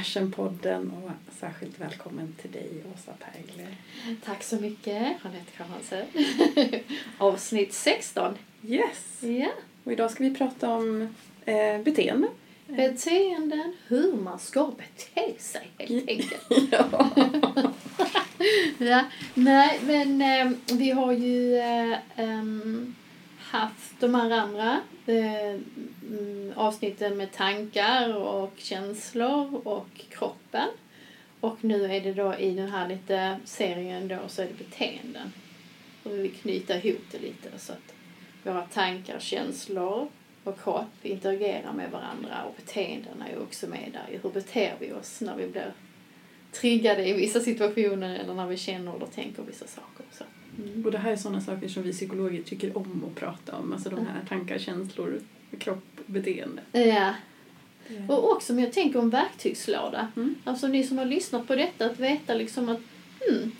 Compassion-podden och särskilt välkommen till dig Åsa Pergler. Tack så mycket, Jeanette Karlsson. Avsnitt 16. Yes! Ja. Och idag ska vi prata om eh, beteende. Beteenden, hur man ska bete sig helt enkelt. ja. ja. Nej, men eh, vi har ju eh, haft de här andra eh, mm, avsnitten med tankar och känslor och kroppen. Och nu är det då i den här lite serien då så är det beteenden. Och vi vill knyta ihop det lite så att våra tankar, känslor och kropp interagerar med varandra och beteendena är också med där. Hur beter vi oss när vi blir triggade i vissa situationer eller när vi känner eller tänker vissa saker. Så. Mm. Och det här är sådana saker som vi psykologer tycker om att prata om. Alltså de här tankar, känslor, kropp, beteende. Ja. Och också, men jag tänker om verktygslåda. Mm. Alltså ni som har lyssnat på detta, att veta liksom att hmm,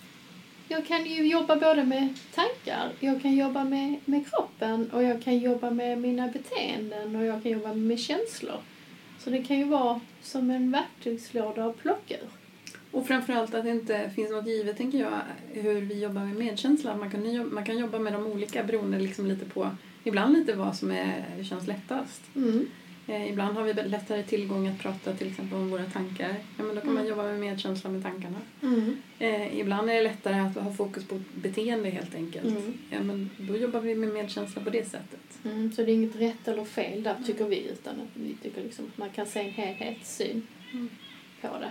jag kan ju jobba både med tankar, jag kan jobba med, med kroppen och jag kan jobba med mina beteenden och jag kan jobba med känslor. Så det kan ju vara som en verktygslåda att plocka ur. Och framförallt att det inte finns något givet, tänker jag, hur vi jobbar med medkänsla. Man kan, man kan jobba med de olika beroende liksom lite på, ibland lite vad som är, känns lättast. Mm. Eh, ibland har vi lättare tillgång att prata till exempel om våra tankar. Ja, men då kan man Mm. jobba med medkänsla med tankarna. Mm. Eh, ibland är det lättare att ha fokus på beteende helt enkelt. Mm. Ja, men då jobbar vi med medkänsla på det sättet. Mm. Så det är inget rätt eller fel där tycker vi utan vi tycker liksom att man kan se en helhetssyn Mm. på det.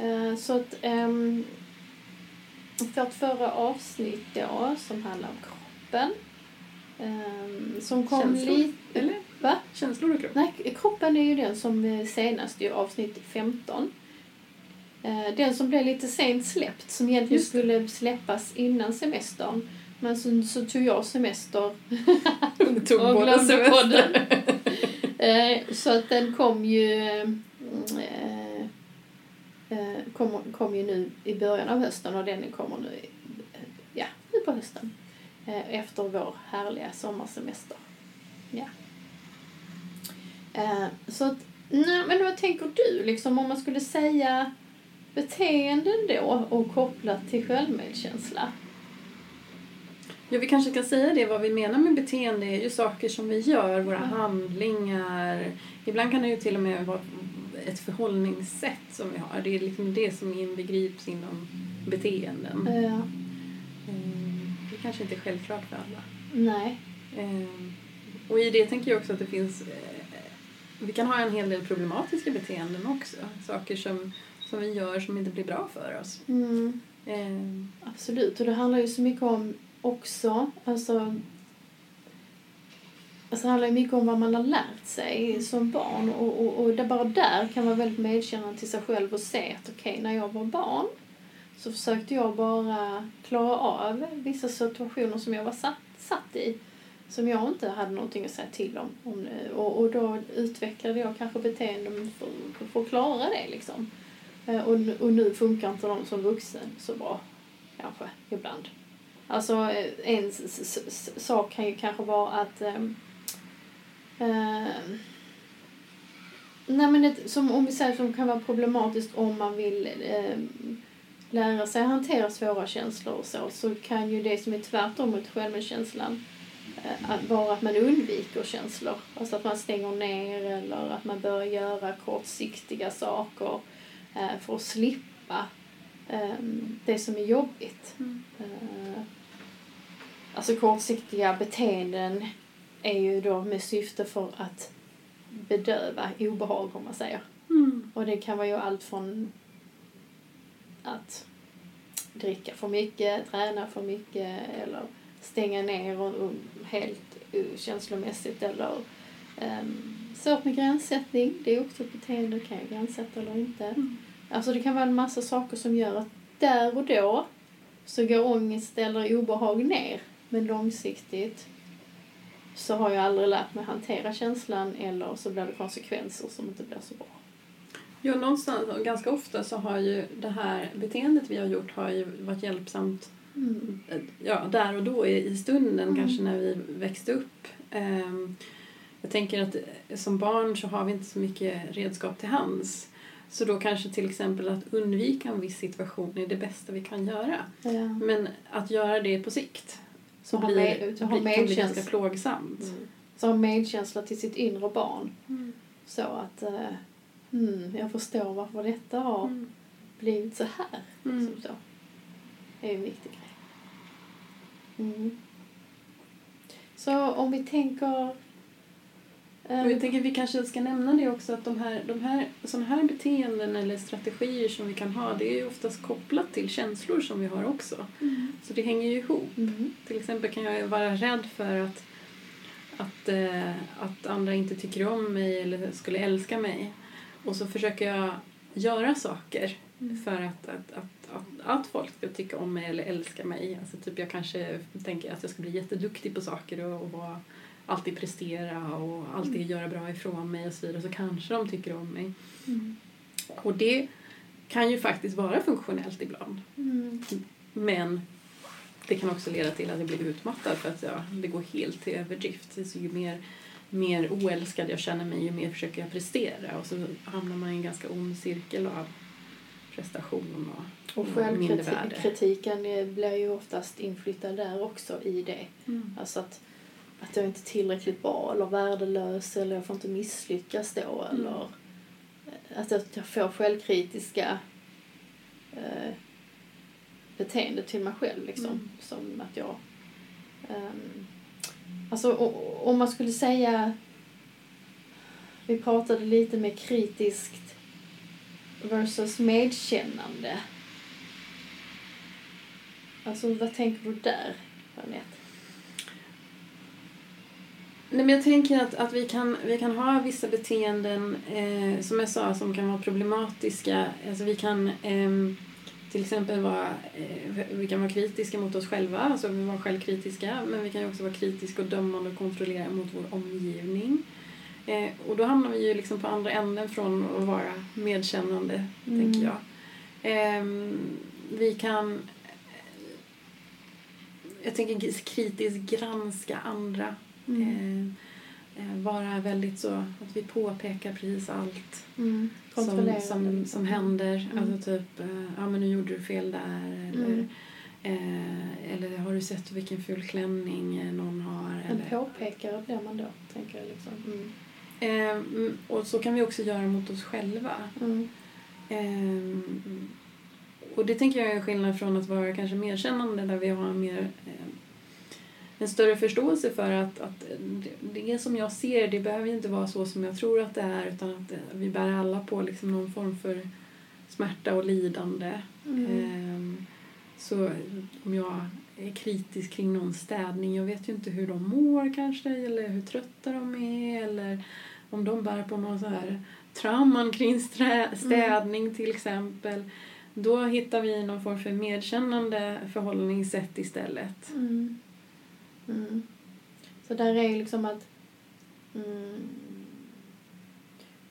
Mm. Mm. Eh, så att vårt förra avsnitt då som handlar om kroppen ehm, som kom Känslor, lite... eller? Va? Känslor och kropp. Nej, kroppen är ju den som eh, senast i avsnitt 15. Eh, Den som blev lite sent släppt, som egentligen skulle släppas innan semestern. Men så, så tog jag semester Tog och glömde podden. Så att den kom ju eh, eh, kom, kom ju nu i början av hösten och den kommer nu, ja, nu på hösten. Eh, Efter vår härliga sommarsemester. Ja. Eh, Så att, nej, men vad tänker du liksom om man skulle säga beteenden då och kopplat till självmedkänsla? Ja, vi kanske kan säga det. Vad vi menar med beteende är ju saker som vi gör, våra handlingar. Ibland kan det ju till och med vara ett förhållningssätt som vi har. Det är liksom det som inbegrips inom beteenden. Eh, Mm, Det kanske inte är självklart för alla. Nej. Ehm, Och i det tänker jag också att det finns... eh, Vi kan ha en hel del problematiska beteenden också. Saker som, som vi gör som inte blir bra för oss. Mm. Absolut, och det handlar ju så mycket om också, alltså, alltså det handlar ju mycket om vad man har lärt sig som barn och, och, och det bara där kan vara väldigt medkännande till sig själv och se att okej, när jag var barn så försökte jag bara klara av vissa situationer som jag var satt, satt i som jag inte hade någonting att säga till om. om och, och då utvecklade jag kanske beteenden för, för att klara det liksom. Eh, och, nu- och nu funkar inte de som vuxen så bra, kanske, ibland. Alltså, eh, en sak kan ju kanske vara att... Ehm, ehm, ehm, nej, men det, som, om vi säger som kan vara problematiskt om man vill ehm, lära sig hantera svåra känslor och så, så kan ju det som är tvärtom mot självmedkänslan eh, att vara att man undviker känslor. Alltså att man stänger ner eller att man börjar göra kortsiktiga saker eh, för att slippa eh, det som är jobbigt. Mm. Eh, alltså kortsiktiga beteenden är ju då med syfte för att bedöva obehag om man säger. mm, Och det kan vara ju allt från att dricka för mycket, träna för mycket eller stänga ner och, och helt uh, känslomässigt eller um, svårt med gränssättning. Det är också ett beteende, kan jag gränssätta eller inte? Mm. Alltså det kan vara en massa saker som gör att där och då så går ångest eller obehag ner. Men långsiktigt så har jag aldrig lärt mig hantera känslan eller så blir det konsekvenser som inte blir så bra. Ja, någonstans, ganska ofta så har ju det här beteendet vi har gjort har ju varit hjälpsamt ja, där och då i, i stunden Mm. kanske när vi växte upp. Ehm, jag tänker att som barn så har vi inte så mycket redskap till hands. Så då kanske till exempel att undvika en viss situation är det bästa vi kan göra. Ja. Men att göra det på sikt Så ha blir, med- blir, ha kan bli ganska plågsamt. Mm. Så ha medkänsla till sitt inre barn. Mm. Så att eh, mm, jag förstår varför detta har Mm. blivit så här. Mm. Liksom så. Det är en viktig grej. Mm. Så om vi tänker... Och jag tänker att vi kanske ska nämna det också att de här, de här, sådana här beteenden eller strategier som vi kan ha det är ju oftast kopplat till känslor som vi har också. mm. Så det hänger ju ihop. Mm. Till exempel kan jag vara rädd för att, att, eh, att andra inte tycker om mig eller skulle älska mig. Och så försöker jag göra saker Mm. för att, att, att, att, att folk ska tycka om mig eller älska mig. Alltså typ jag kanske tänker att jag ska bli jätteduktig på saker och, och vara, alltid prestera och alltid göra bra ifrån mig och så vidare. Så kanske de tycker om mig. Mm. Och det kan ju faktiskt vara funktionellt ibland. Mm. Men det kan också leda till att jag blir utmattad för att ja, det går helt till överdrift. Så ju mer, mer oälskad jag känner mig ju mer försöker jag prestera och så hamnar man i en ganska ond cirkel av prestation och, Och självkritiken blir ju oftast inflyttad där också i det. Mm. Alltså att, att jag inte är tillräckligt bra eller värdelös eller jag får inte misslyckas då Mm. eller eh, att jag, jag får självkritiska eh, beteende till mig själv liksom. Mm. Som att jag... ehm, alltså o- om man skulle säga... Vi pratade lite med kritiskt versus medkännande. Alltså vad tänker du där, Anette? Nej, men jag tänker att, att vi, kan, vi kan ha vissa beteenden, eh, som jag sa, som kan vara problematiska. Alltså vi kan ehm, till exempel vara, eh, vi kan vara kritiska mot oss själva, alltså vi vara självkritiska, men vi kan ju också vara kritiska och dömande och kontrollera mot vår omgivning. Eh, och då hamnar vi ju liksom på andra änden från att vara medkännande, Mm. tänker jag. Ehm, vi kan jag tänker kritiskt granska andra. Mm. Eh, vara väldigt så att vi påpekar precis allt Mm. som, som, som händer. Mm. Alltså typ, eh, ja men nu gjorde du fel där. Eller, Mm. eh, eller har du sett vilken ful klänning någon har? En Eller, påpekare blir man då, tänker jag. Liksom. Mm. eh, mm, och så kan vi också göra mot oss själva. Ehm, och det tänker jag är skillnad från att vara kanske medkännande där vi har en mer eh, en större förståelse för att, att det, det som jag ser det behöver inte vara så som jag tror att det är utan att eh, vi bär alla på liksom någon form för smärta och lidande. Mm. Ehm, så om jag är kritisk kring någon städning, jag vet ju inte hur de mår kanske eller hur trötta de är eller om de bär på någon så här trauman kring strä- städning till exempel. Då hittar vi någon form för medkännande förhållningssätt istället. Mm. Mm. Så där är ju liksom att... Mm,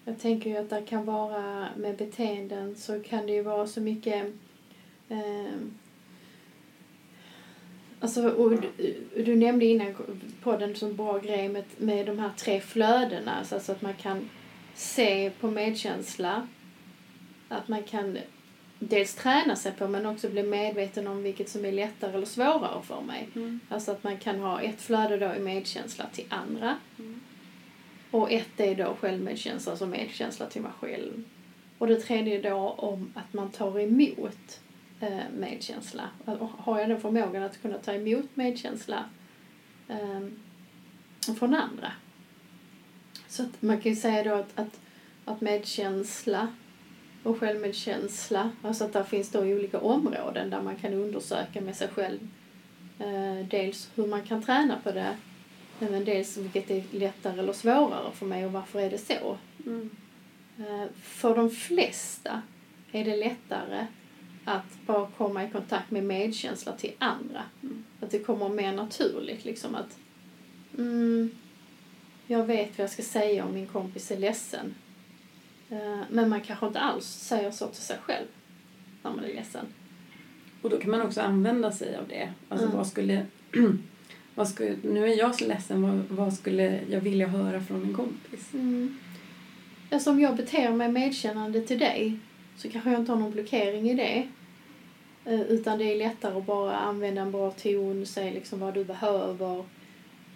jag tänker ju att det kan vara med beteenden så kan det ju vara så mycket... Eh, alltså, och du, du nämnde innan på den som bra grej med, med de här tre flödena. Alltså att man kan se på medkänsla. Att man kan dels träna sig på men också bli medveten om vilket som är lättare eller svårare för mig. Mm. Alltså att man kan ha ett flöde då i medkänsla till andra Mm. och ett är då självmedkänsla, alltså medkänsla till mig själv. Och det tredje då om att man tar emot eh, medkänsla. Och Har jag den förmågan att kunna ta emot medkänsla eh, från andra. Så att man kan ju säga då att, att, att medkänsla och självmedkänsla, alltså att där finns då olika områden där man kan undersöka med sig själv eh, dels hur man kan träna på det men dels vilket är lättare eller svårare för mig och varför är det så. Mm. Eh, för de flesta är det lättare att bara komma i kontakt med medkänsla till andra. Mm. Att det kommer mer naturligt liksom att mm, jag vet vad jag ska säga om min kompis är ledsen. Eh, men man kanske inte alls säger så till sig själv när man är ledsen. Och då kan man också använda sig av det. Alltså Mm. vad skulle vad skulle, nu är jag så ledsen, vad, vad skulle jag vilja höra från en kompis? Mm. Alltså om jag beter mig medkännande till dig så kanske jag inte har någon blockering i det. Eh, Utan det är lättare att bara använda en bra ton, säga liksom vad du behöver.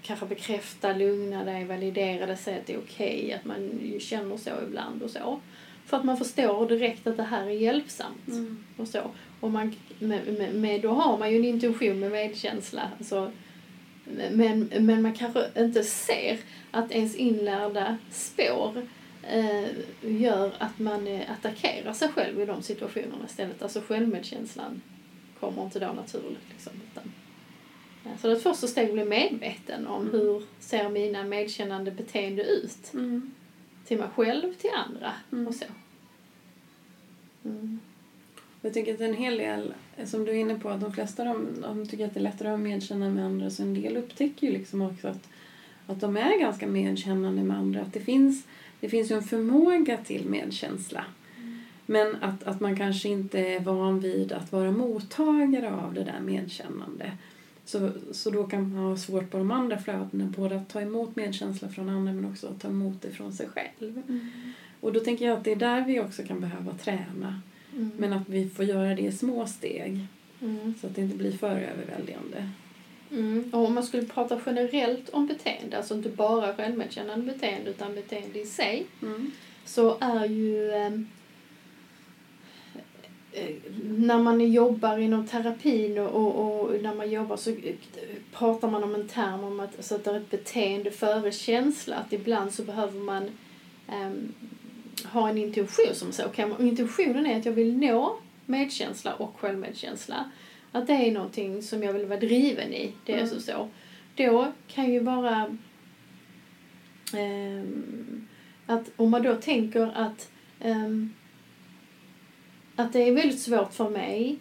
Kanske bekräfta, lugna dig, validera det, säga att det är okej, att man ju känner så ibland och så. För att man förstår direkt att det här är hjälpsamt Mm. och så. Och man, med, med, med, då har man ju en intuition med medkänsla. Alltså, men, men man kanske inte ser att ens inlärda spår eh, gör att man eh, attackerar sig själv i de situationerna istället. Alltså självmedkänslan kommer inte då naturligt. Liksom, utan, så det första steg att bli medveten om Mm. hur ser mina medkännande beteende ut. Mm. Till mig själv, till andra Mm. och så. Mm. Jag tycker att en hel del, som du är inne på, att de flesta de, de tycker att det är lättare att ha medkännande med andra. Så en del upptäcker ju liksom också att, att de är ganska medkännande med andra. Att det finns, det finns ju en förmåga till medkänsla. Men att, att man kanske inte är van vid att vara mottagare av det där medkännande. Så, så då kan man ha svårt på de andra flödena, både att ta emot medkänsla från andra men också att ta emot det från sig själv. Och då tänker jag att det är där vi också kan behöva träna. Mm. Men att vi får göra det i små steg Mm. så att det inte blir för överväldigande. Mm. Och om man skulle prata generellt om beteende, alltså inte bara självmedkännande beteende utan beteende i sig, så är ju ehm, eh, när man jobbar inom terapin och, och, och när man jobbar så eh, pratar man om en term om att, så att det är ett beteende före känsla. Att ibland så behöver man ehm, ha en intention som så. Okay, intentionen är att jag vill nå medkänsla och självmedkänsla. Att det är någonting som jag vill vara driven i. Det är Mm. så så. Då kan ju vara ehm, att om man då tänker att ehm, att det är väldigt svårt för mig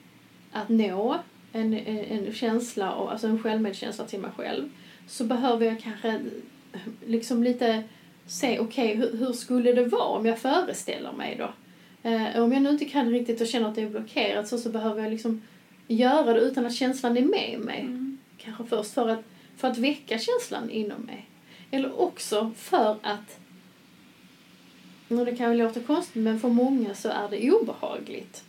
att nå en, en, en känsla, och, alltså en självmedkänsla till mig själv så behöver jag kanske liksom lite se, okej, hur, hur skulle det vara om jag föreställer mig då? Eh, om jag nu inte kan riktigt och känner att det är blockerat så, så behöver jag liksom göra det utan att känslan är med mig. Mm. Kanske först för att, för att väcka känslan inom mig. Eller också för att, och det kan ju låta konstigt, men för många så är det obehagligt.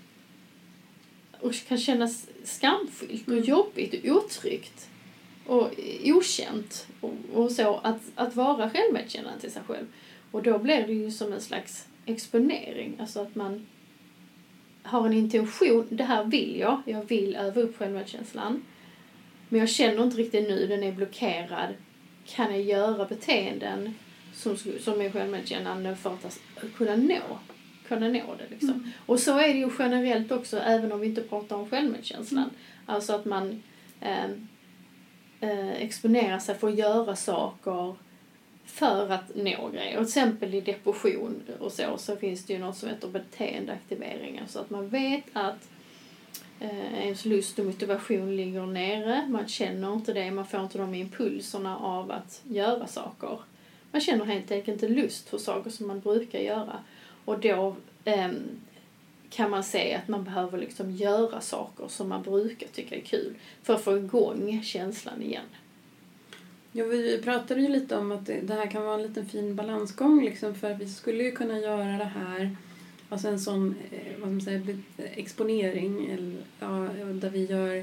Och kan kännas skamfyllt och Mm. jobbigt och otryggt och okänt och, och så att, att vara självmedkännande till sig själv. Och då blir det ju som en slags exponering, alltså att man har en intention, det här vill jag, jag vill öva upp självmedkänslan. Men jag känner inte riktigt nu, den är blockerad. Kan jag göra beteenden som, som är självmedkännande för att kunna nå, kunna nå det liksom. Mm. Och så är det ju generellt också, även om vi inte pratar om självmedkänslan. Alltså att man eh, eh, exponerar sig för att göra saker för att nå grejer. Och till exempel i depression och så, så finns det ju något som heter beteendeaktiveringar. Så att man vet att eh, ens lust och motivation ligger nere. Man känner inte det, man får inte de impulserna av att göra saker. Man känner helt enkelt inte lust för saker som man brukar göra. Och då eh, kan man se att man behöver liksom göra saker som man brukar tycka är kul för att få igång känslan igen. Ja, vi pratade ju lite om att det, här kan vara en liten fin balansgång liksom, för att vi skulle ju kunna göra det här, alltså en sån eh, vad man säger, exponering eller, ja, där vi gör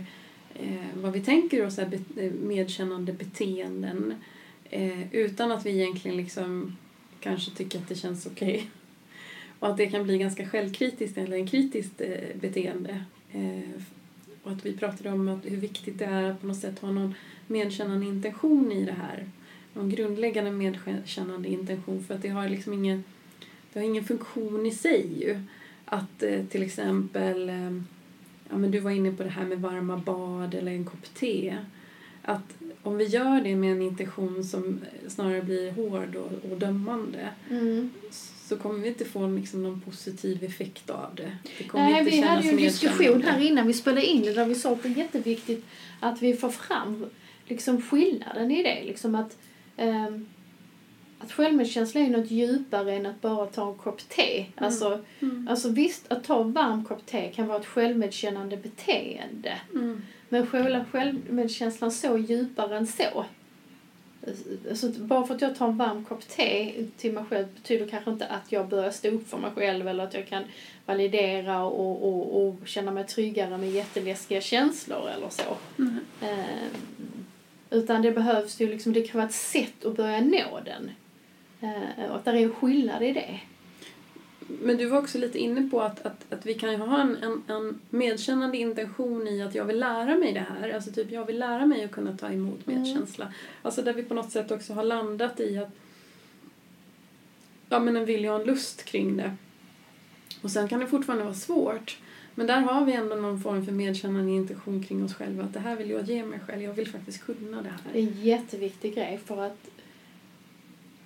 eh, vad vi tänker oss, eh, medkännande beteenden eh, utan att vi egentligen liksom kanske tycker att det känns okej. Och att det kan bli ganska självkritiskt eller en kritiskt eh, beteende. Eh, och att vi pratade om att hur viktigt det är att på något sätt ha någon medkännande intention i det här. Någon grundläggande medkännande intention för att det har liksom ingen, det har ingen funktion i sig ju. Att eh, till exempel, eh, ja men du var inne på det här med varma bad eller en kopp te. Att om vi gör det med en intention som snarare blir hård och, och dömande Mm. så kommer vi inte få liksom någon positiv effekt av det. Det Nej, vi hade ju en diskussion här innan vi spelade in det där vi sa att det är jätteviktigt att vi får fram liksom skillnaden i det. Liksom att, ehm, att självmedkänsla är något djupare än att bara ta en kopp te. Alltså, Mm. alltså visst, att ta en varm kopp te kan vara ett självmedkännande beteende. Mm. Men själva självmedkänslan så djupare än så. Alltså, bara för att jag tar en varm kopp te till mig själv betyder kanske inte att jag börjar stå upp för mig själv eller att jag kan validera och, och, och känna mig tryggare med jätteläskiga känslor eller så. Mm. Eh, utan det behövs ju liksom, det kan vara ett sätt att börja nå den. Eh, och att det är en skillnad i det. Men du var också lite inne på att, att, att vi kan ju ha en, en, en medkännande intention i att jag vill lära mig det här. Alltså typ jag vill lära mig att kunna ta emot Mm. medkänsla. Alltså där vi på något sätt också har landat i att ja men en vilja och en lust kring det. Och sen kan det fortfarande vara svårt. Men där har vi ändå någon form för medkännande intention kring oss själva. Att det här vill jag ge mig själv. Jag vill faktiskt kunna det här. Det är en jätteviktig grej för att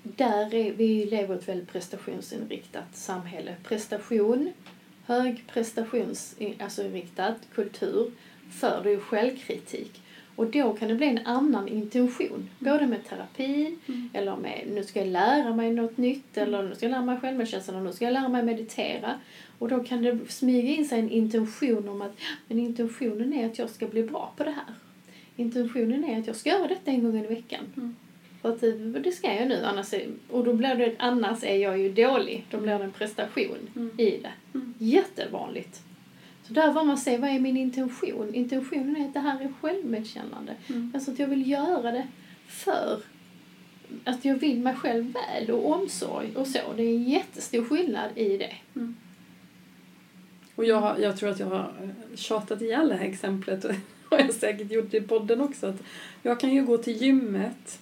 där är, vi lever i ett väldigt prestationsinriktat samhälle. Prestation, hög prestationsinriktad alltså kultur föder ju självkritik. Och då kan det bli en annan intention, både med terapin Mm. eller med nu ska jag lära mig något nytt eller nu ska jag lära mig självmedkänsla eller nu ska jag lära mig meditera. Och då kan det smyga in sig en intention om att men intentionen är att jag ska bli bra på det här. Intentionen är att jag ska göra detta en gång i veckan. Mm. För att det, det ska jag nu, annars är, och då blir det, annars är jag ju dålig. Då blir det en prestation Mm. i det. Mm. Jättevanligt. Så där var man se vad är min intention? Intentionen är att det här är självmedkännande. Mm. Alltså att jag vill göra det för att jag vill mig själv väl och omsorg och så. Det är en jättestor skillnad i det. Och jag, har- jag tror att jag har eh, tjatat ihjäl det här exemplet och har jag säkert gjort i podden också. Att jag kan ju gå till gymmet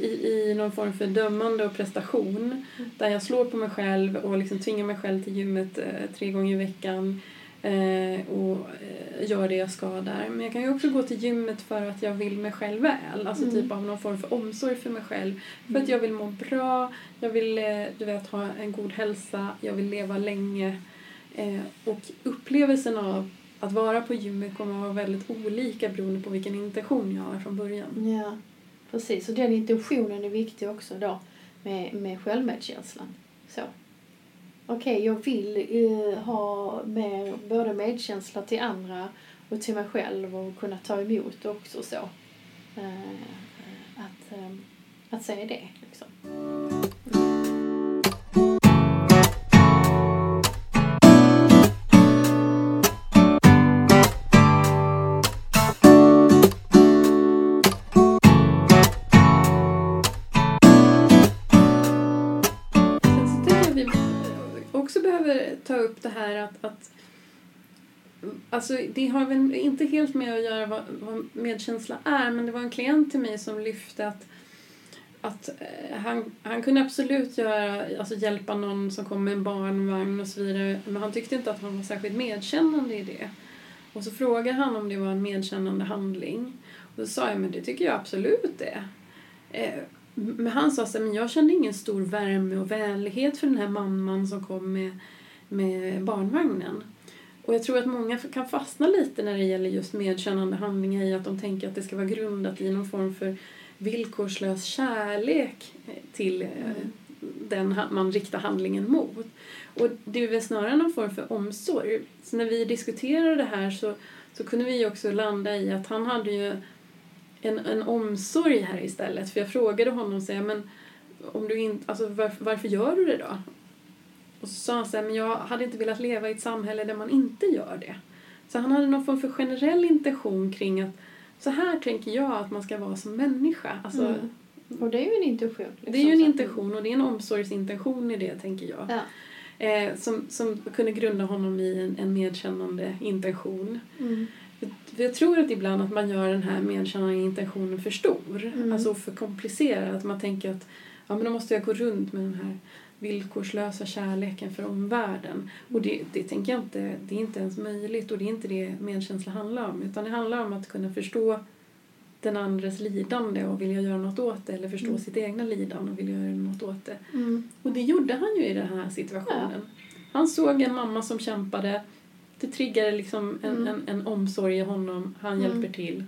i, i någon form för dömande och prestation där jag slår på mig själv och liksom tvingar mig själv till gymmet eh, tre gånger i veckan eh, och eh, gör det jag ska där. Men jag kan ju också gå till gymmet för att jag vill mig själv väl. Alltså Mm. typ av någon form för omsorg för mig själv. För att jag vill må bra, jag vill du vet, ha en god hälsa, jag vill leva länge. Och upplevelsen av att vara på gymmet kommer att vara väldigt olika beroende på vilken intention jag har från början. Ja, precis. Och den intentionen är viktig också då med, med självmedkänslan. Så. Okej, jag vill eh, ha mer både medkänsla till andra och till mig själv och kunna ta emot också så. Eh, att, eh, att säga det liksom. Sen upp det här att, att Alltså det har väl inte helt med att göra vad, vad medkänsla är men det var en klient till mig som lyfte att, att eh, han, han kunde absolut göra, alltså hjälpa någon som kom med en barnvagn och så vidare men han tyckte inte att han var särskilt medkännande i det. Och så frågade han om det var en medkännande handling. Och då sa jag men det tycker jag absolut det. Eh, men han sa så här, men jag kände ingen stor värme och vänlighet för den här mamman som kom med, med barnvagnen. Och jag tror att många kan fastna lite när det gäller just medkännande handlingar i att de tänker att det ska vara grundat i någon form för villkorslös kärlek eh, till eh, den ha- man riktar handlingen mot. Och det är väl snarare någon form för omsorg. Så när vi diskuterade det här så, så kunde vi också landa i att han hade ju en, en omsorg här istället. För jag frågade honom så men om du inte, alltså varför, varför gör du det då? Och så sa han så här, men jag hade inte velat leva i ett samhälle där man inte gör det. Så han hade någon form för generell intention kring att så här tänker jag att man ska vara som människa. Alltså, Mm. Och det är ju en intention. Liksom, Det är ju en intention och det är en omsorgsintention i det tänker jag. Ja. Eh, som, som kunde grunda honom i en, en medkännande intention. Mm. För jag tror att ibland att man gör den här medkännande intentionen för stor. Mm. Alltså för komplicerad. Att man tänker att ja, men då måste jag gå runt med den här villkorslösa kärleken för omvärlden. Och det, det tänker jag inte, det är inte ens möjligt och det är inte det medkänsla handlar om. Utan det handlar om att kunna förstå den andres lidande och vilja göra något åt det. Eller förstå Mm. sitt egna lidande och vilja göra något åt det. Mm. Och det gjorde han ju i den här situationen. Han såg en mamma som kämpade. Det triggade liksom en, Mm. en, en omsorg i honom. Han Mm. hjälper till.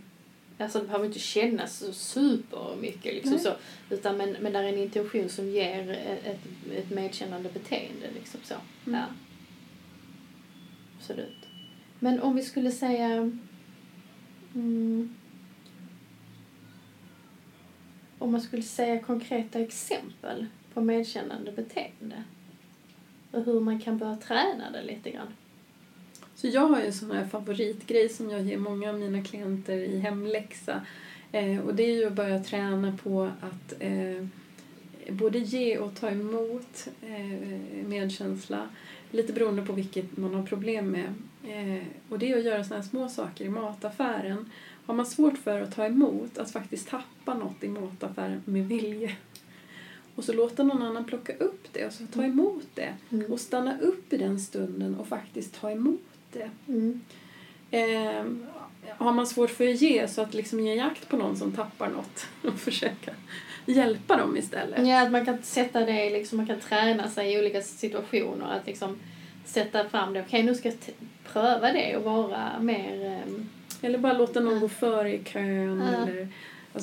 Alltså det behöver inte kännas så supermycket liksom så. Utan men, men där är en intention som ger ett, ett medkännande beteende liksom så. Mm. Ja. Absolut. Men om vi skulle säga... Mm, om man skulle säga konkreta exempel på medkännande beteende och hur man kan börja träna det lite grann. Så jag har ju en sån här favoritgrej som jag ger många av mina klienter i hemläxa. Eh, och det är ju att börja träna på att eh, både ge och ta emot eh, medkänsla. Lite beroende på vilket man har problem med. Eh, och det är att göra såna här små saker i mataffären. Har man svårt för att ta emot, att faktiskt tappa något i mataffären med vilje. Och så låta någon annan plocka upp det och så ta emot det. Mm. Och stanna upp i den stunden och faktiskt ta emot det. Mm. Eh, har man svårt för att ge så att liksom ge jakt på någon som tappar något och försöka hjälpa dem istället. Ja, att man kan sätta det, liksom, man kan träna sig i olika situationer. Att liksom sätta fram det. Okej, nu ska jag pröva det och vara mer... ehm, Eller bara låta någon Ja. gå före i kön. Ja. Eller,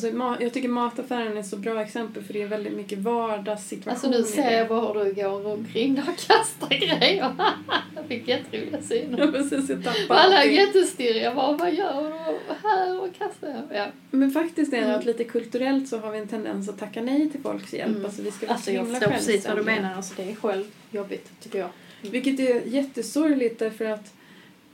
alltså, jag tycker mataffären är ett så bra exempel för det är väldigt mycket vardagssituationer. Alltså nu ser jag bara hur du går omkring där och kastar grejer. jag fick jätteroliga syner. Ja, precis. Jag tappar Alla är jättestirriga. Bara, vad gör du? Här och kastar jag. Ja. Men faktiskt är det Mm. att lite kulturellt så har vi en tendens att tacka nej till folks hjälp. Mm. Alltså vi ska vara Alltså så jag förstår precis vad du menar. Alltså det är själv jobbigt tycker jag. Vilket är jättesorgligt därför att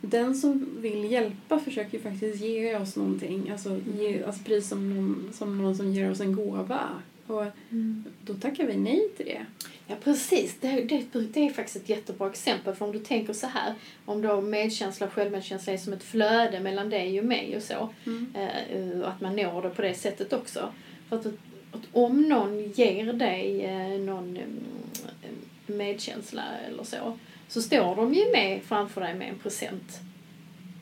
den som vill hjälpa försöker ju faktiskt ge oss någonting. Alltså, ge, alltså precis som någon, som någon som ger oss en gåva. Och då tackar vi nej till det. Ja, precis. Det, det, det är faktiskt ett jättebra exempel. För om du tänker så här, om då medkänsla och självmedkänsla är som ett flöde mellan dig och mig och så, eh, och att man når det på det sättet också. För att, att om någon ger dig eh, någon eh, medkänsla eller så, så står de ju med framför dig med en present.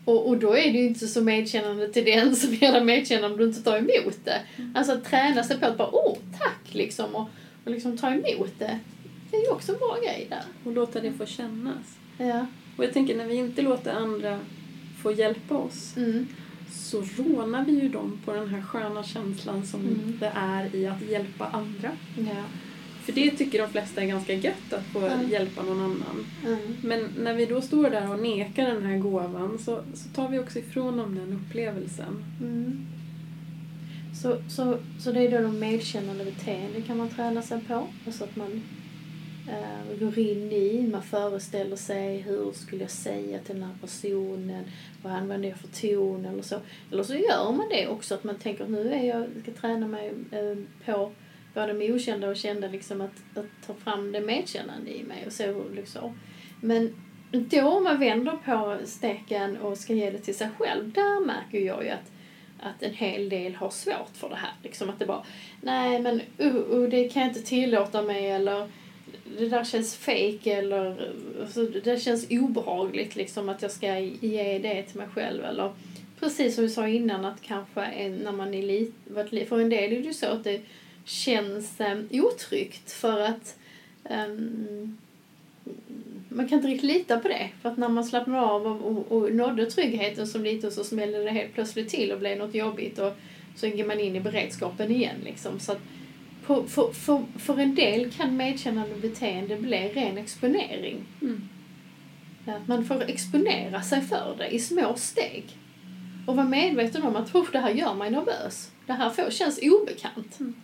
Och, och då är det ju inte så medkännande till den som ger dig medkännande om du inte tar emot det. Alltså att träna sig på att bara, åh, tack, liksom, och, och liksom ta emot det. Det är ju också en bra grej där. Och låta det få kännas. Ja. Och jag tänker när vi inte låter andra få hjälpa oss Mm. så rånar vi ju dem på den här sköna känslan som Mm. det är i att hjälpa andra. Ja. För det tycker de flesta är ganska gött att få Mm. hjälpa någon annan. Mm. Men när vi då står där och nekar den här gåvan så, så tar vi också ifrån dem den upplevelsen. Mm. Så, så, så det är då de medkännande beteende kan man träna sig på. Alltså att man eh, går in i, man föreställer sig hur skulle jag säga till den här personen, vad använder jag för ton eller så. Eller så gör man det också, att man tänker nu är jag, ska träna mig eh, på både med okända och kända, liksom att, att ta fram det medkännande i mig och så. liksom. Men då om man vänder på steken och ska ge det till sig själv, där märker jag ju att, att en hel del har svårt för det här. Liksom att det bara, nej men uh, uh, det kan jag inte tillåta mig eller det där känns fake eller alltså, det känns obehagligt liksom att jag ska ge det till mig själv eller precis som vi sa innan att kanske när man är liten, för en del är det ju så att det känns um, otryggt för att um, man kan inte riktigt lita på det. För att när man slappnar av och, och, och nådde tryggheten som lite så smällde det helt plötsligt till och blev något jobbigt och så går man in i beredskapen igen liksom. Så att på, för, för, för en del kan medkännande beteende bli ren exponering. Mm. Att man får exponera sig för det i små steg. Och vara medveten om att det här gör mig nervös. Det här får, känns obekant. Mm.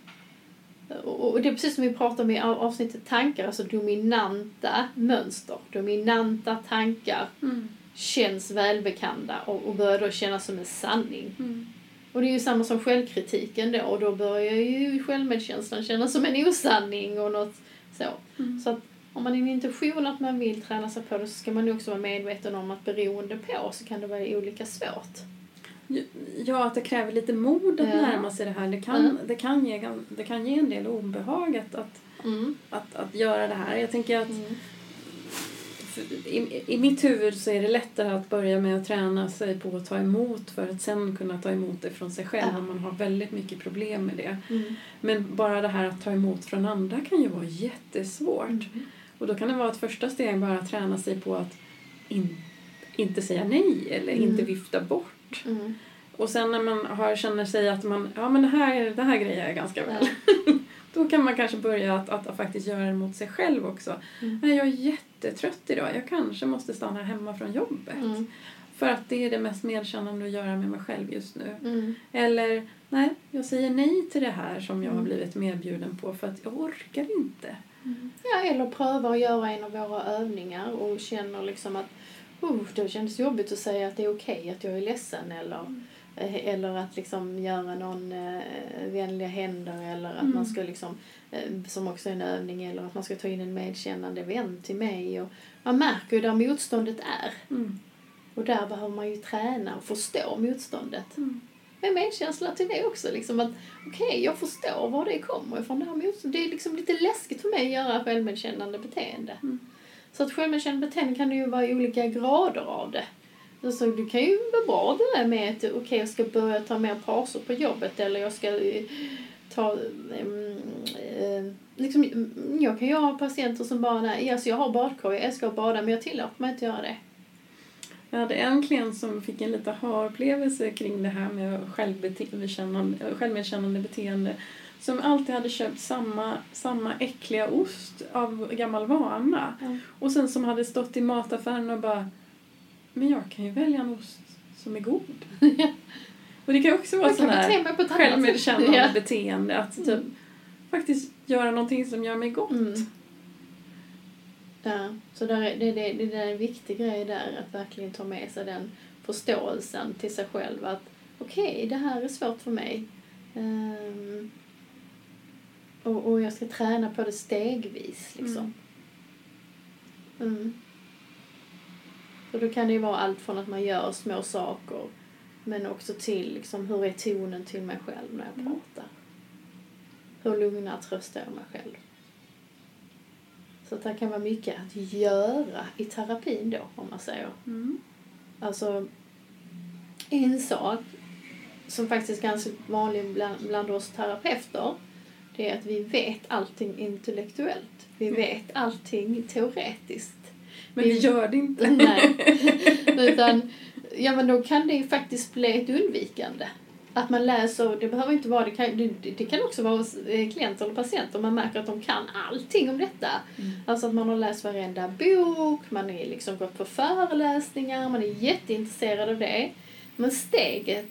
Och det är precis som vi pratade om i av- avsnittet tankar, alltså dominanta mönster, dominanta tankar Mm. känns välbekanta och, och börjar då kännas som en sanning. Mm. Och det är ju samma som självkritiken då och då börjar ju självmedkänslan kännas som en osanning och något så. Mm. Så att om man har en intention att man vill träna sig på det så ska man också vara medveten om att beroende på så kan det vara olika svårt. Ja, att det kräver lite mod att Ja. närma sig det här. Det kan, Mm. det kan, ge, det kan ge en del obehag att, att, Mm. att, att göra det här. Jag tänker att Mm. i, i mitt huvud så är det lättare att börja med att träna sig på att ta emot för att sen kunna ta emot det från sig själv om man har väldigt mycket problem med det. Mm. Men bara det här att ta emot från andra kan ju vara jättesvårt. Mm. Och då kan det vara ett första steg bara att träna sig på att in, inte säga nej eller Mm. inte vifta bort. Mm. Och sen när man har, känner sig att man, ja men det här, det här grejer jag ganska väl. Ja. Då kan man kanske börja att, att, att faktiskt göra det mot sig själv också. Mm. Nej, jag är jättetrött idag, jag kanske måste stanna hemma från jobbet. Mm. För att det är det mest medkännande att göra med mig själv just nu. Mm. Eller, nej, jag säger nej till det här som jag har Mm. blivit medbjuden på för att jag orkar inte. Ja, eller pröva att göra en av våra övningar och känner liksom att oh, det kändes jobbigt att säga att det är okej att jag är ledsen eller, eh, eller att liksom göra någon eh, vänliga händer eller att Mm. man ska liksom, eh, som också är en övning, eller att man ska ta in en medkännande vän till mig. Och man märker ju där motståndet är. Mm. Och där behöver man ju träna och förstå motståndet. Mm. Med medkänsla till det också. Liksom att okej, jag förstår var det kommer ifrån. Det, här motståndet. det är liksom lite läskigt för mig att göra självmedkännande beteende. Mm. Så att självmedkännande beteende kan det ju vara olika grader av det. Alltså, det kan ju vara bra det där med att okej, jag ska börja ta mer pauser på jobbet eller jag ska eh, ta... Um, liksom, mm, jag kan ju ha patienter som bara, nej, alltså jag har badkar, jag ska bada men jag tillåter mig inte göra det. Jag hade en klient som fick en lite ha-upplevelse kring det här med självbete- självmedkännande beteende. Som alltid hade köpt samma, samma äckliga ost av gammal vana. Ja. Och sen som hade stått i mataffären och bara Men jag kan ju välja en ost som är god. och det kan också vara sån här självmedkännande Ja. beteende. Att typ Mm. faktiskt göra någonting som gör mig gott. Mm. Ja, så där är, det, det, det är en viktig grej där, att verkligen ta med sig den förståelsen till sig själv att okej, det här är svårt för mig. Ehm, och, och jag ska träna på det stegvis liksom. Mm. Så då kan det ju vara allt från att man gör små saker men också till liksom, hur är tonen till mig själv när jag Mm. pratar. Hur lugnar tröstar jag mig själv. Så att det kan vara mycket att göra i terapin då, om man säger. Mm. Alltså, en sak som faktiskt är ganska vanlig bland, bland oss terapeuter, det är att vi vet allting intellektuellt. Vi Mm. vet allting teoretiskt. Men vi gör det inte. Nej. Utan, ja men då kan det ju faktiskt bli ett undvikande. Att man läser, det behöver inte vara, det kan, det, det kan också vara hos klienter eller patienter, man märker att de kan allting om detta. Mm. Alltså att man har läst varenda bok, man är liksom gått på föreläsningar, man är jätteintresserad av det. Men steget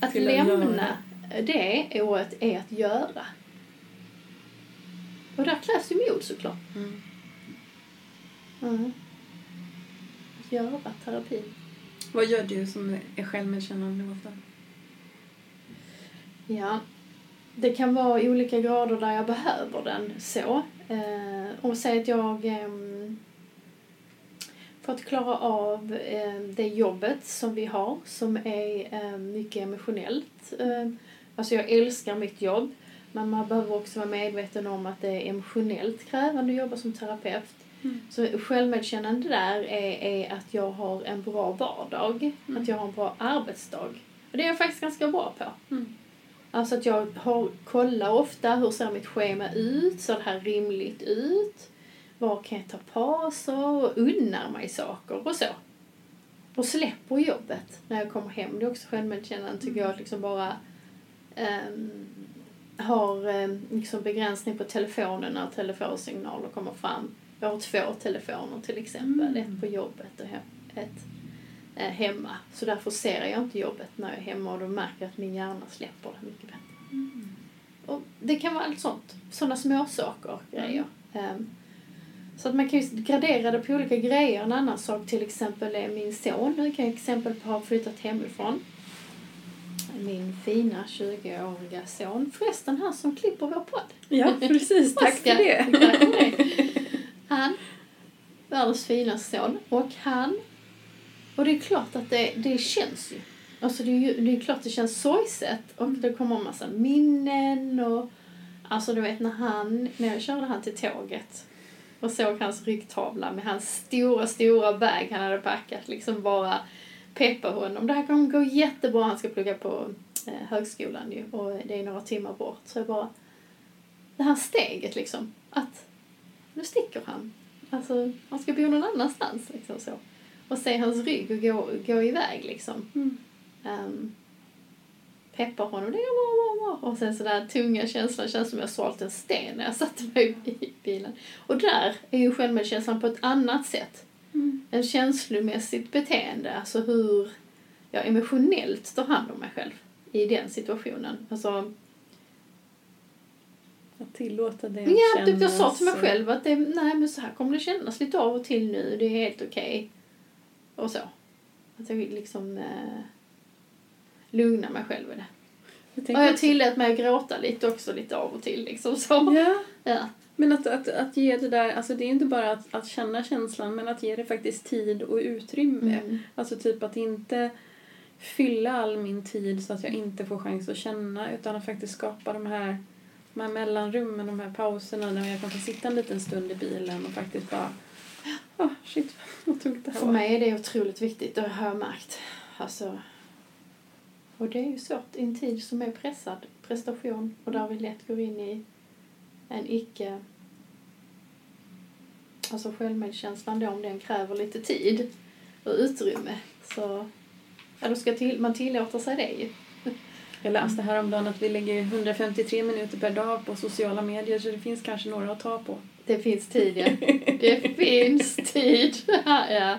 att Till att lämna det året är att göra. Och där krävs ju mod såklart. Mm. Mm. Att göra terapin. Vad gör du som är självmedkännande ofta? Ja, det kan vara i olika grader där jag behöver den så. Eh, och säg att jag ehm, för att klara av eh, det jobbet som vi har som är eh, mycket emotionellt. Eh, alltså jag älskar mitt jobb men man behöver också vara medveten om att det är emotionellt krävande att jobba som terapeut. Mm. Så självmedkännande där är, är att jag har en bra vardag, Mm. att jag har en bra arbetsdag. Och det är jag faktiskt ganska bra på. Mm. Alltså att jag har, kollar ofta hur ser mitt schema ut, ser det här rimligt ut? Var kan jag ta pauser och unnar mig saker och så. Och släpper jobbet när jag kommer hem. Det är också självmedkännande tycker jag, att liksom bara ehm, har um, liksom begränsning på telefonen när telefonsignaler kommer fram. Jag har två telefoner till exempel, Mm. ett på jobbet och he- ett eh, hemma. Så därför ser jag inte jobbet när jag är hemma och då märker jag att min hjärna släpper det mycket bättre. Mm. Och det kan vara allt sånt. Sådana små saker, grejer. Ehm, så att man kan ju gradera det på olika grejer. En annan sak till exempel är min son. Nu kan jag exempel på har flyttat hemifrån. Min fina 20-åriga son. Förresten han som klipper vår podd. Ja, precis. Tack för det. Tack för det. Han, världens finaste son. Och han, och det är klart att det, det känns ju. Alltså det är ju det är klart det känns sorgset och det kommer en massa minnen och alltså du vet när han, när jag körde han till tåget och såg hans ryggtavla med hans stora, stora bag han hade packat liksom bara peppa honom. Det här kommer gå jättebra, han ska plugga på eh, högskolan ju och det är några timmar bort. Så jag bara, det här steget liksom, att nu sticker han. Alltså, han ska bo någon annanstans liksom så. Och se hans rygg och gå, gå iväg liksom. Mm. Um, peppar honom, det är bra, bra. Och sen sådär tunga känslan, känns som jag svalt en sten när jag satte mig i bilen. Och där är ju självmedkänslan på ett annat sätt. Mm. En känslomässigt beteende, alltså hur jag emotionellt tar hand om mig själv i den situationen. Alltså, Att tillåta det att ja, typ jag kännas sa till mig själv att det, nej men så här kommer det kännas lite av och till nu, det är helt okej. Och så. Att jag vill liksom eh, lugna mig själv i det. Jag Och jag tillät mig att gråta lite också, lite av och till liksom så. Ja, Ja. Men att, att, att ge det där, alltså det är inte bara att, att känna känslan men att ge det faktiskt tid och utrymme. Mm. Alltså typ att inte fylla all min tid så att jag inte får chans att känna utan att faktiskt skapa de här, de här mellanrummen, de här pauserna där jag kan få sitta en liten stund i bilen och faktiskt bara oh, shit vad tungt det här För mig är det otroligt viktigt, det har jag märkt. Alltså, och det är ju svårt i en tid som är pressad, prestation, och där vi lätt går in i en icke... Alltså självmedkänslan då, om den kräver lite tid och utrymme, så... Ja, då ska till, man tillåta sig det ju. Jag läste häromdagen att vi lägger 153 minuter per dag på sociala medier så det finns kanske några att ta på. Det finns tid, ja. Det finns tid. ja.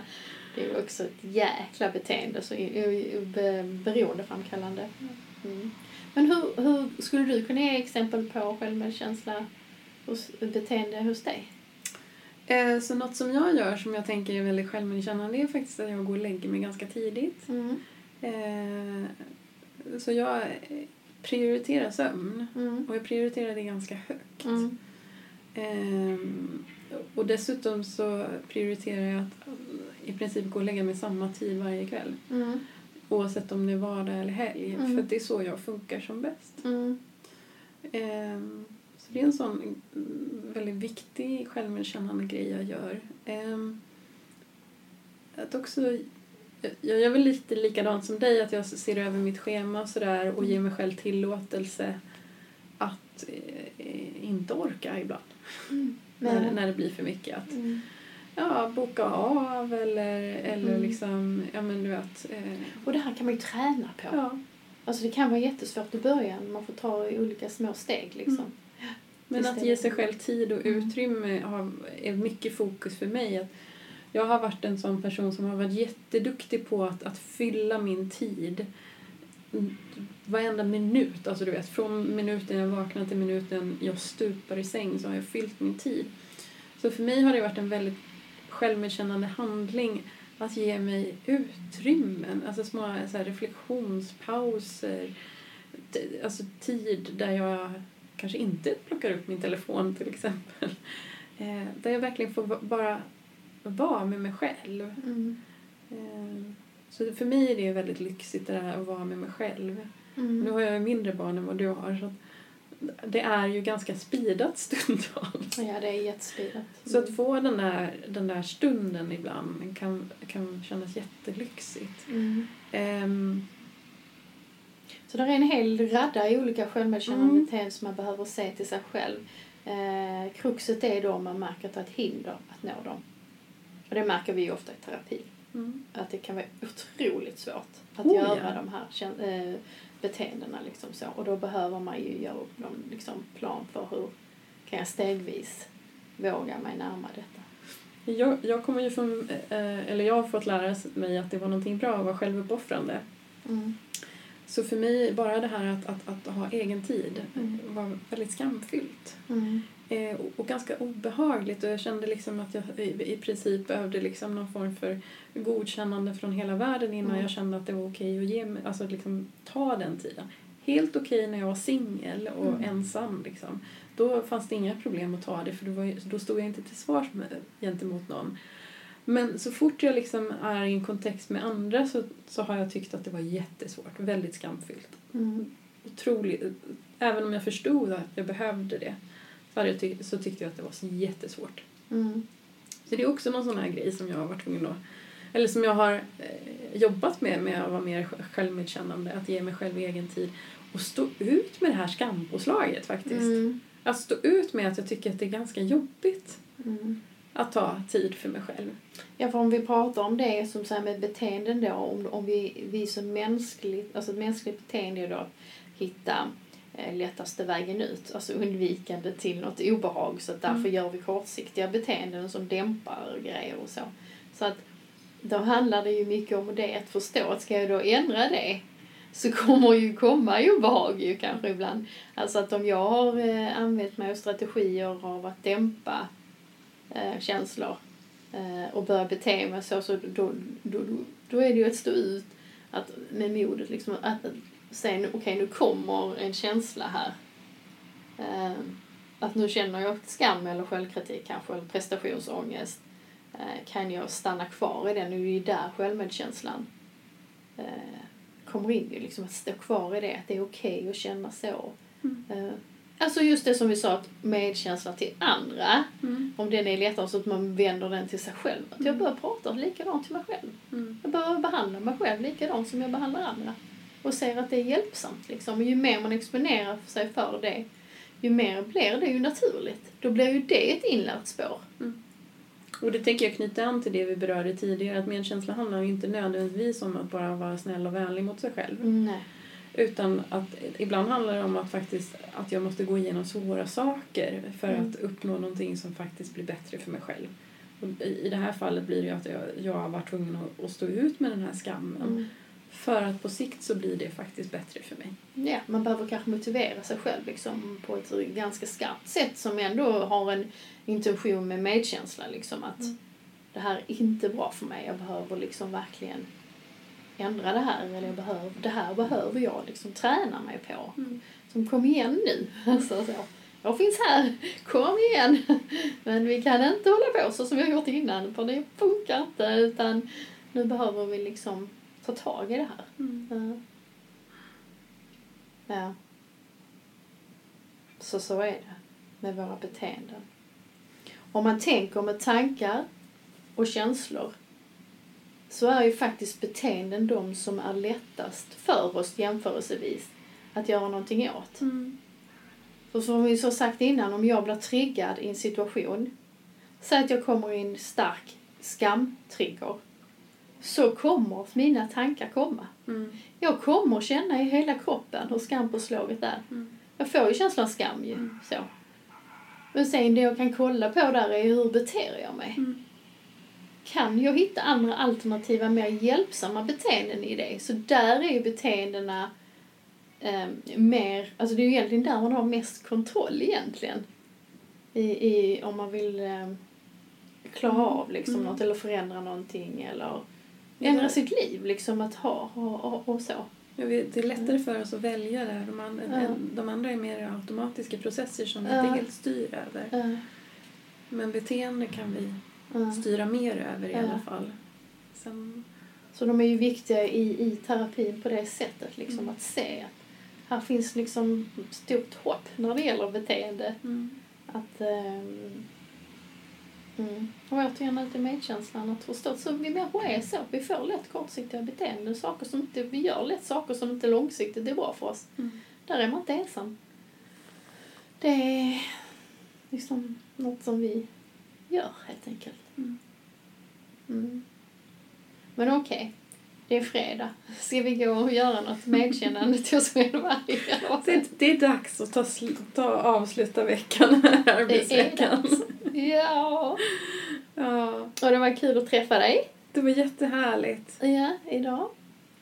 Det är också ett jäkla beteende, så beroendeframkallande. Mm. Men hur, hur skulle du kunna ge exempel på självmedkänsla hos, beteende hos dig? Eh, Så något som jag gör som jag tänker är väldigt självmedkännande är faktiskt att jag går och lägger mig ganska tidigt. Mm. Eh, Så jag prioriterar sömn Mm. och jag prioriterar det ganska högt. Mm. Ehm, Och dessutom så prioriterar jag att i princip gå och lägga mig samma tid varje kväll. Mm. Oavsett om det är vardag eller helg. Mm. För det är så jag funkar som bäst. Mm. Så det är en sån mm, väldigt viktig självmedkännande grej jag gör. Ehm, Att också, jag gör väl lite likadant som dig, att jag ser över mitt schema och sådär och ger mig själv tillåtelse att eh, inte orka ibland. Mm. När, när det blir för mycket. Att mm. ja, boka av eller, eller Mm. liksom, ja men du vet. Eh, Och det här kan man ju träna på. ja. Alltså det kan vara jättesvårt i början, man får ta olika små steg liksom. Men att ge sig själv tid och Mm. utrymme har, är mycket fokus för mig. Att jag har varit en sån person som har varit jätteduktig på att, att fylla min tid. Varenda minut, alltså du vet från minuten jag vaknar till minuten jag stupar i säng så har jag fyllt min tid. Så för mig har det varit en väldigt självmedkännande handling att ge mig utrymmen, alltså små så reflektionspauser, alltså tid där jag kanske inte plockar upp min telefon till exempel. Eh, där jag verkligen får bara vara med mig själv. Mm. Eh, så för mig är det väldigt lyxigt det där att vara med mig själv. Mm. Nu har jag ju mindre barn än vad du har så det är ju ganska speedat stundtals. Ja, det är jättespeedat. Så att få den där, den där stunden ibland kan, kan kännas jättelyxigt. Mm. Ehm, Så det är en hel radda i olika självmedkännande Mm. beteenden som man behöver se till sig själv. Eh, kruxet är då om man märker att det är ett hinder att nå dem. Och det märker vi ju ofta i terapi. mm. Att det kan vara otroligt svårt att Oh, göra ja. de här eh, beteendena. Liksom så. Och då behöver man ju göra upp någon liksom, plan för hur kan jag stegvis våga mig närma detta. Jag, jag kommer ju från, eh, eller jag har fått lära mig att det var någonting bra att vara självuppoffrande. Mm. Så för mig, bara det här att, att, att ha egen tid Mm. var väldigt skamfyllt. Mm. Eh, och, och ganska obehagligt och jag kände liksom att jag i, i princip behövde liksom någon form för godkännande från hela världen innan Mm. jag kände att det var okej att ge mig, alltså liksom ta den tiden. Helt okej när jag var singel och Mm. ensam liksom. Då fanns det inga problem att ta det för då, var, då stod jag inte till svars med, gentemot någon. Men så fort jag liksom är i en kontext med andra så, så har jag tyckt att det var jättesvårt, väldigt skamfyllt. Mm. Otroligt, även om jag förstod att jag behövde det så, hade jag ty- så tyckte jag att det var så jättesvårt. Mm. Så det är också någon sån här grej som jag har varit tvungen att, eller som jag har eh, jobbat med, med att vara mer sj- självmedkännande, att ge mig själv egen tid och stå ut med det här skampåslaget faktiskt. Mm. Att stå ut med att jag tycker att det är ganska jobbigt Mm. Att ta tid för mig själv. Ja, för om vi pratar om det som så här med beteenden då, om, om vi, vi som mänskligt, alltså ett mänskligt beteende är då att hitta eh, lättaste vägen ut, alltså undvikande till något obehag, så att därför Mm. gör vi kortsiktiga beteenden som dämpar grejer och så. Så att då handlar det ju mycket om det att förstå att ska jag då ändra det så kommer ju komma ju obehag ju kanske ibland. Alltså att om jag har eh, använt mig av strategier av att dämpa eh, känslor eh, och börja bete mig så, så då, då, då, är det ju att stå ut att, med modet liksom att, att säga okej okay, nu kommer en känsla här. Eh, att nu känner jag skam eller självkritik kanske eller prestationsångest. Eh, kan jag stanna kvar i den? Nu är det där självmedkänslan eh, kommer in ju, liksom att stå kvar i det, att det är okej okay att känna så. Mm. Alltså just det som vi sa, att medkänsla till andra, mm. om den är lättare så att man vänder den till sig själv. Att jag mm. börjar prata likadant till mig själv. Mm. Jag börjar behandla mig själv likadant som jag behandlar andra. Och ser att det är hjälpsamt liksom. Och ju mer man exponerar sig för det, ju mer blir det ju naturligt. Då blir ju det ett inlärt spår. Mm. Och det tänker jag knyta an till det vi berörde tidigare, att medkänsla handlar ju inte nödvändigtvis om att bara vara snäll och vänlig mot sig själv. Nej. Utan att ibland handlar det om att faktiskt att jag måste gå igenom svåra saker för mm. att uppnå någonting som faktiskt blir bättre för mig själv. Och I det här fallet blir det att jag, jag har varit tvungen att, att stå ut med den här skammen. Mm. För att på sikt så blir det faktiskt bättre för mig. Ja, man behöver kanske motivera sig själv liksom på ett ganska skarpt sätt som ändå har en intention med medkänsla. Liksom, att mm. det här är inte bra för mig. Jag behöver liksom verkligen ändra det här. Eller jag behöver, det här behöver jag liksom träna mig på. Mm. Som kom igen nu. Alltså, så. Jag finns här, kom igen! Men vi kan inte hålla på så som vi har gjort innan för det funkar inte utan nu behöver vi liksom ta tag i det här. Mm. Ja. Så så är det med våra beteenden. Om man tänker med tankar och känslor så är ju faktiskt beteenden de som är lättast för oss jämförelsevis att göra någonting åt. Mm. För som vi så sagt innan, om jag blir triggad i en situation, säg att jag kommer i en stark skamtrigger, så kommer mina tankar komma. Mm. Jag kommer känna i hela kroppen hur skampåslaget är. Mm. Jag får ju känslan av skam ju. Mm. Så. Men sen det jag kan kolla på där är hur beter jag mig. Mm. Kan jag hitta andra alternativa, mer hjälpsamma beteenden i det? Så där är ju beteendena eh, mer, alltså det är ju egentligen där man har mest kontroll egentligen. I, i om man vill eh, klara mm. av liksom mm. något eller förändra någonting eller ändra sitt liv liksom att ha och, och, och så. Vet, det är lättare för oss att välja det De andra, ja. de andra är mer automatiska processer som vi inte helt styr över. Ja. Men beteende kan vi ja. styra mer över i alla fall. Sen... Så de är ju viktiga i, i terapin på det sättet, liksom mm. att se att här finns liksom stort hopp när det gäller beteende. Mm. Att um, Mm. Och återigen lite medkänslan att förstå. Så vi människor är så. Vi får lätt kortsiktiga beteenden. Saker som inte, vi gör lätt saker som inte långsiktigt är bra för oss. Mm. Där är man inte ensam. Det är liksom något som vi gör helt enkelt. Mm. Mm. Men okej. Okay. Det är fredag. Ska vi gå och göra något medkännande till oss själva? Det, det är dags att ta, ta avsluta veckan, arbetsveckan. Ja. ja. Och det var kul att träffa dig. Det var jättehärligt. Ja, idag.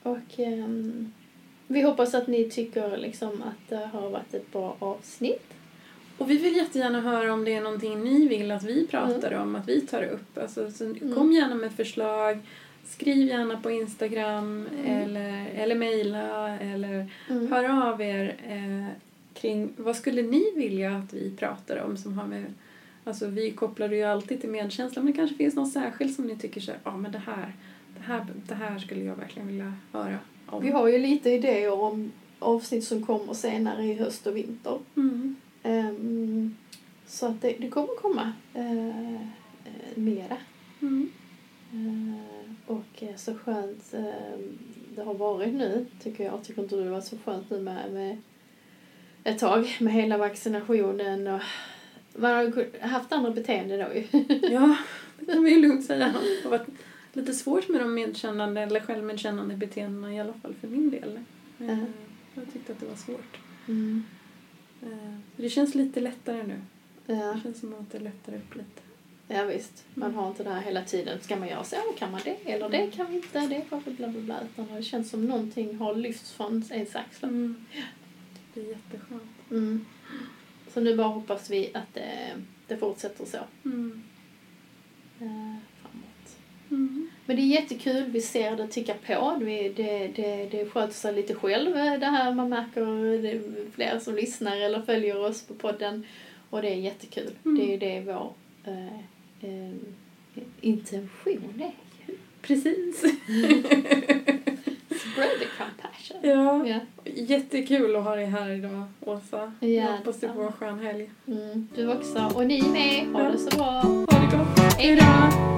Och um, vi hoppas att ni tycker liksom att det har varit ett bra avsnitt. Och vi vill jättegärna höra om det är någonting ni vill att vi pratar mm. om, att vi tar upp. Alltså, så mm. Kom gärna med förslag. Skriv gärna på Instagram mm. eller, eller mejla eller mm. hör av er eh, kring vad skulle ni vilja att vi pratar om som har med Alltså vi kopplar ju alltid till medkänsla men det kanske finns något särskilt som ni tycker så ja men det här, det här, det här skulle jag verkligen vilja höra om. Vi har ju lite idéer om avsnitt som kommer senare i höst och vinter. Mm. Um, så att det, det kommer komma uh, mera. Mm. Uh, och så skönt uh, det har varit nu tycker jag. Tycker inte du det var så skönt nu med, med ett tag med hela vaccinationen och man har haft andra beteenden då ju. ja, det kan vi ju lugnt säga. Det har varit lite svårt med de medkännande eller självmedkännande beteendena i alla fall för min del. Uh. Jag tyckte att det var svårt. Mm. Eh, det känns lite lättare nu. Ja. Det känns som att det lättar upp lite. Ja, visst. Man har inte det här hela tiden. Ska man göra så? Kan man det? Eller det kan vi inte. Det är bla bla bla bla. Utan det känns som någonting har lyfts från ens axlar. Mm. Det är jätteskönt. Mm. Så nu bara hoppas vi att det, det fortsätter så. Mm. Mm. Men det är jättekul, vi ser det ticka på. Det, det, det, det sköter sig lite själv eh, det här. Man märker det är fler som lyssnar eller följer oss på podden. Och det är jättekul. Mm. Det är ju det vår eh, eh, intention är. Precis. Spread the compassion. ja. Ja. Jättekul att ha dig här idag, Åsa. Ja, Jag hoppas du får en skön helg. Mm, du också. Och ni med. Ha det så bra. Ha det gott. Hej då!